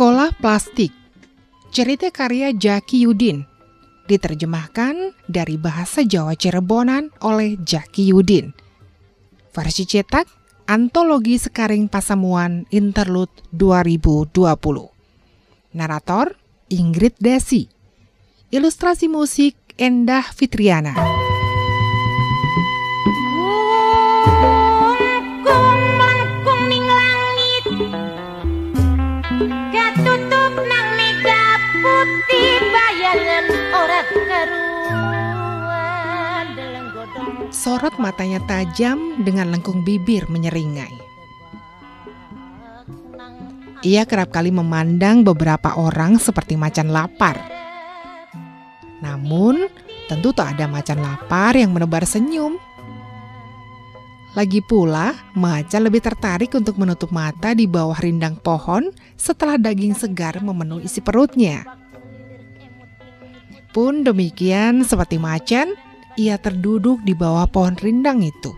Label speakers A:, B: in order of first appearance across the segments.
A: Sekolah Plastik. Cerita karya Jaki Yudin. Diterjemahkan dari bahasa Jawa Cirebonan oleh Jaki Yudin. Versi cetak Antologi Sekaring Pasamuan Interlude 2020 Narator Ingrid Desi. Ilustrasi musik Endah Fitriana. Sorot matanya tajam dengan lengkung bibir menyeringai. Ia kerap kali memandang beberapa orang seperti macan lapar. Namun, tentu tak ada macan lapar yang menebar senyum. Lagi pula, macan lebih tertarik untuk menutup mata di bawah rindang pohon setelah daging segar memenuhi isi perutnya. Pun demikian seperti macan, ia terduduk di bawah pohon rindang itu.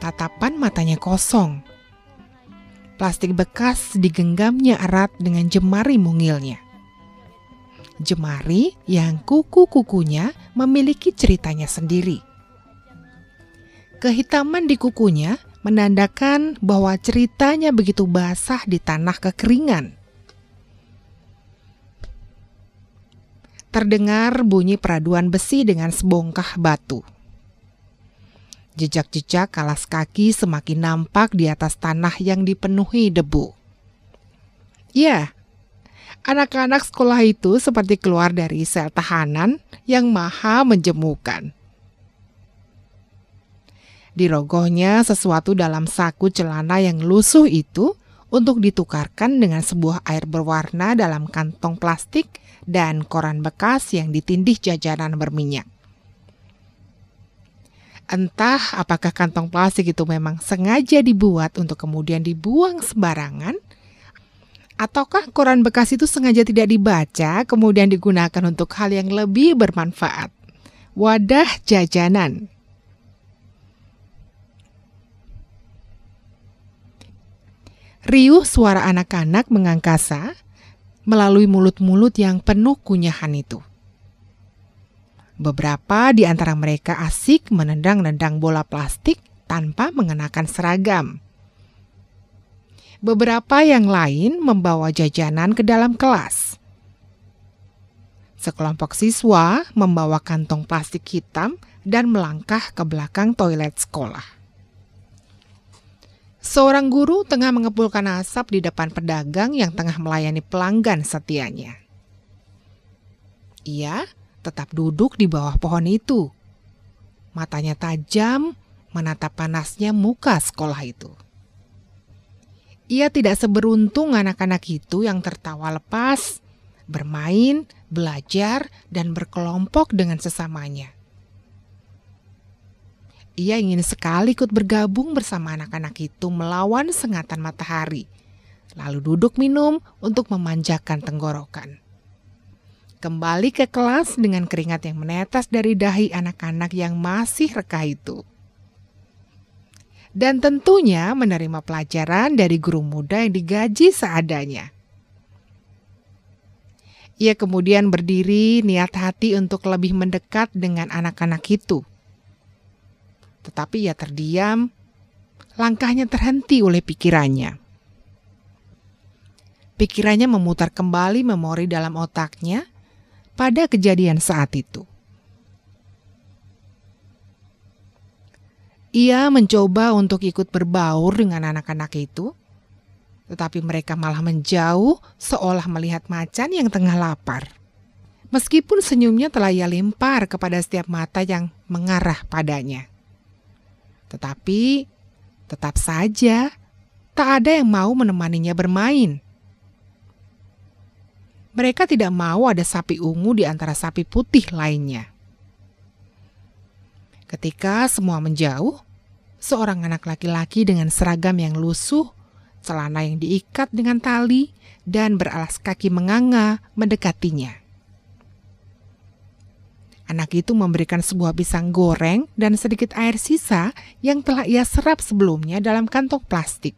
A: Tatapan matanya kosong. Plastik bekas digenggamnya erat dengan jemari mungilnya. Jemari yang kuku-kukunya memiliki ceritanya sendiri. Kehitaman di kukunya menandakan bahwa ceritanya begitu basah di tanah kekeringan. terdengar bunyi peraduan besi dengan sebongkah batu. Jejak-jejak kalas kaki semakin nampak di atas tanah yang dipenuhi debu. Ya, anak-anak sekolah itu seperti keluar dari sel tahanan yang maha menjemukan. Di rogohnya sesuatu dalam saku celana yang lusuh itu untuk ditukarkan dengan sebuah air berwarna dalam kantong plastik dan koran bekas yang ditindih jajanan berminyak. Entah apakah kantong plastik itu memang sengaja dibuat untuk kemudian dibuang sembarangan, ataukah koran bekas itu sengaja tidak dibaca kemudian digunakan untuk hal yang lebih bermanfaat. Wadah jajanan. Riuh suara anak-anak mengangkasa melalui mulut-mulut yang penuh kunyahan itu. Beberapa di antara mereka asik menendang-nendang bola plastik tanpa mengenakan seragam. Beberapa yang lain membawa jajanan ke dalam kelas. Sekelompok siswa membawa kantong plastik hitam dan melangkah ke belakang toilet sekolah. Seorang guru tengah mengepulkan asap di depan pedagang yang tengah melayani pelanggan setianya. Ia tetap duduk di bawah pohon itu. Matanya tajam menatap panasnya muka sekolah itu. Ia tidak seberuntung anak-anak itu yang tertawa lepas, bermain, belajar, dan berkelompok dengan sesamanya. Ia ingin sekali ikut bergabung bersama anak-anak itu melawan sengatan matahari, lalu duduk minum untuk memanjakan tenggorokan. Kembali ke kelas dengan keringat yang menetes dari dahi anak-anak yang masih reka itu. Dan tentunya menerima pelajaran dari guru muda yang digaji seadanya. Ia kemudian berdiri niat hati untuk lebih mendekat dengan anak-anak itu tetapi ia terdiam, langkahnya terhenti oleh pikirannya. Pikirannya memutar kembali memori dalam otaknya pada kejadian saat itu. Ia mencoba untuk ikut berbaur dengan anak-anak itu, tetapi mereka malah menjauh seolah melihat macan yang tengah lapar. Meskipun senyumnya telah ia lempar kepada setiap mata yang mengarah padanya. Tetapi tetap saja tak ada yang mau menemaninya bermain. Mereka tidak mau ada sapi ungu di antara sapi putih lainnya. Ketika semua menjauh, seorang anak laki-laki dengan seragam yang lusuh celana yang diikat dengan tali, dan beralas kaki menganga mendekatinya. Anak itu memberikan sebuah pisang goreng dan sedikit air sisa yang telah ia serap sebelumnya dalam kantong plastik.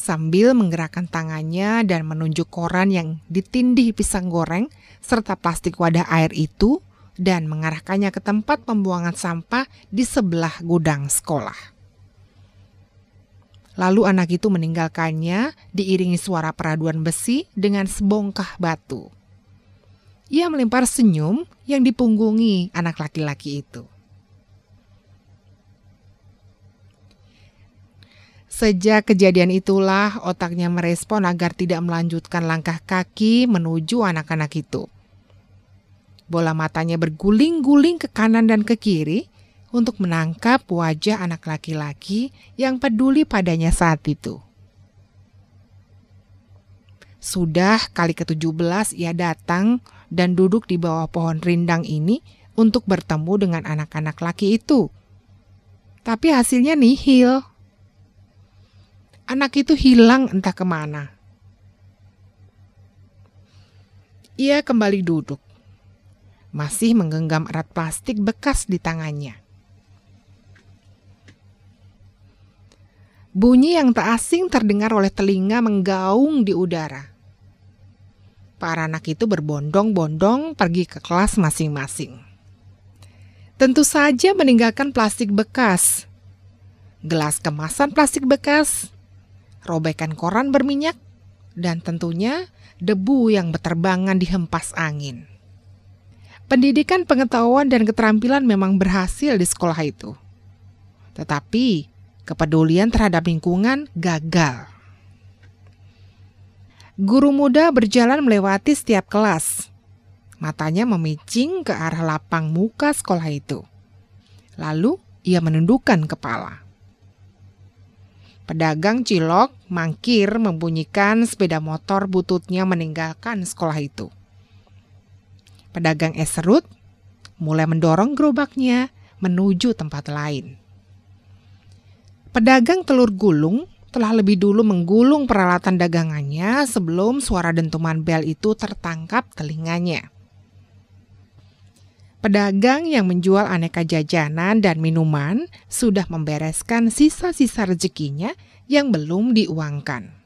A: Sambil menggerakkan tangannya dan menunjuk koran yang ditindih pisang goreng serta plastik wadah air itu dan mengarahkannya ke tempat pembuangan sampah di sebelah gudang sekolah. Lalu anak itu meninggalkannya diiringi suara peraduan besi dengan sebongkah batu. Ia melempar senyum yang dipunggungi anak laki-laki itu. Sejak kejadian itulah otaknya merespon agar tidak melanjutkan langkah kaki menuju anak-anak itu. Bola matanya berguling-guling ke kanan dan ke kiri untuk menangkap wajah anak laki-laki yang peduli padanya saat itu. Sudah kali ke-17 ia datang dan duduk di bawah pohon rindang ini untuk bertemu dengan anak-anak laki itu. Tapi hasilnya nihil. Anak itu hilang entah ke mana. Ia kembali duduk, masih menggenggam erat plastik bekas di tangannya. Bunyi yang tak asing terdengar oleh telinga menggaung di udara. Para anak itu berbondong-bondong pergi ke kelas masing-masing. Tentu saja meninggalkan plastik bekas, gelas kemasan plastik bekas, robekan koran berminyak, dan tentunya debu yang berterbangan dihempas angin. Pendidikan pengetahuan dan keterampilan memang berhasil di sekolah itu. Tetapi kepedulian terhadap lingkungan gagal. Guru muda berjalan melewati setiap kelas. Matanya memicing ke arah lapang muka sekolah itu. Lalu ia menundukkan kepala. Pedagang cilok mangkir membunyikan sepeda motor bututnya meninggalkan sekolah itu. Pedagang es serut mulai mendorong gerobaknya menuju tempat lain. Pedagang telur gulung telah lebih dulu menggulung peralatan dagangannya sebelum suara dentuman bel itu tertangkap telinganya. Pedagang yang menjual aneka jajanan dan minuman sudah membereskan sisa-sisa rezekinya yang belum diuangkan.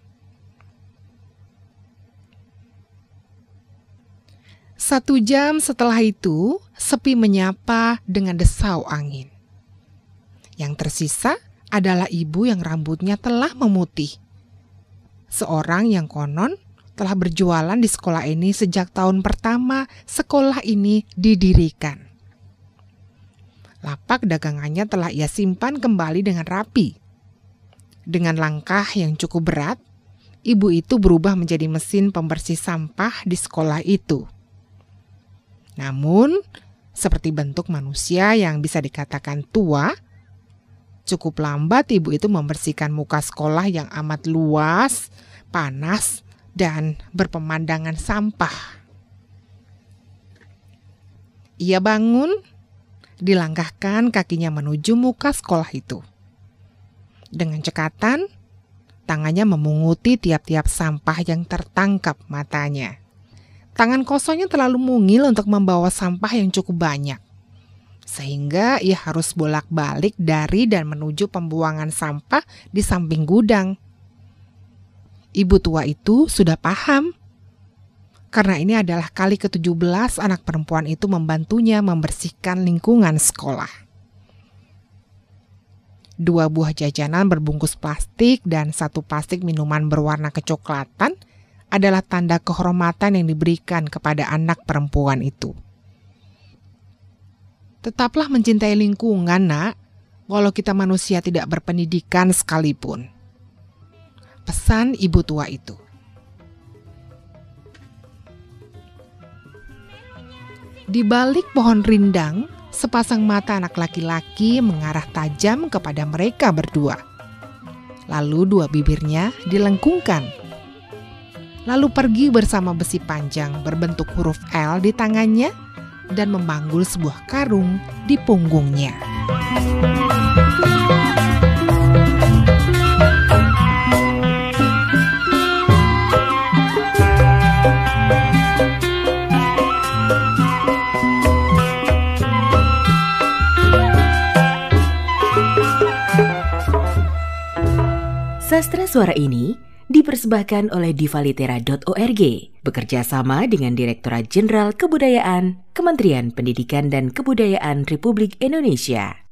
A: Satu jam setelah itu, sepi menyapa dengan desau angin. Yang tersisa adalah ibu yang rambutnya telah memutih. Seorang yang konon telah berjualan di sekolah ini sejak tahun pertama sekolah ini didirikan. Lapak dagangannya telah ia simpan kembali dengan rapi. Dengan langkah yang cukup berat, ibu itu berubah menjadi mesin pembersih sampah di sekolah itu. Namun, seperti bentuk manusia yang bisa dikatakan tua, Cukup lambat ibu itu membersihkan muka sekolah yang amat luas, panas, dan berpemandangan sampah. Ia bangun, dilangkahkan kakinya menuju muka sekolah itu. Dengan cekatan, tangannya memunguti tiap-tiap sampah yang tertangkap matanya. Tangan kosongnya terlalu mungil untuk membawa sampah yang cukup banyak sehingga ia harus bolak-balik dari dan menuju pembuangan sampah di samping gudang. Ibu tua itu sudah paham, karena ini adalah kali ke-17 anak perempuan itu membantunya membersihkan lingkungan sekolah. Dua buah jajanan berbungkus plastik dan satu plastik minuman berwarna kecoklatan adalah tanda kehormatan yang diberikan kepada anak perempuan itu. Tetaplah mencintai lingkungan, Nak, walau kita manusia tidak berpendidikan sekalipun. Pesan ibu tua itu. Di balik pohon rindang, sepasang mata anak laki-laki mengarah tajam kepada mereka berdua. Lalu dua bibirnya dilengkungkan. Lalu pergi bersama besi panjang berbentuk huruf L di tangannya dan memanggul sebuah karung di punggungnya.
B: Sastra suara ini dipersembahkan oleh divalitera.org bekerja sama dengan Direktorat Jenderal Kebudayaan Kementerian Pendidikan dan Kebudayaan Republik Indonesia.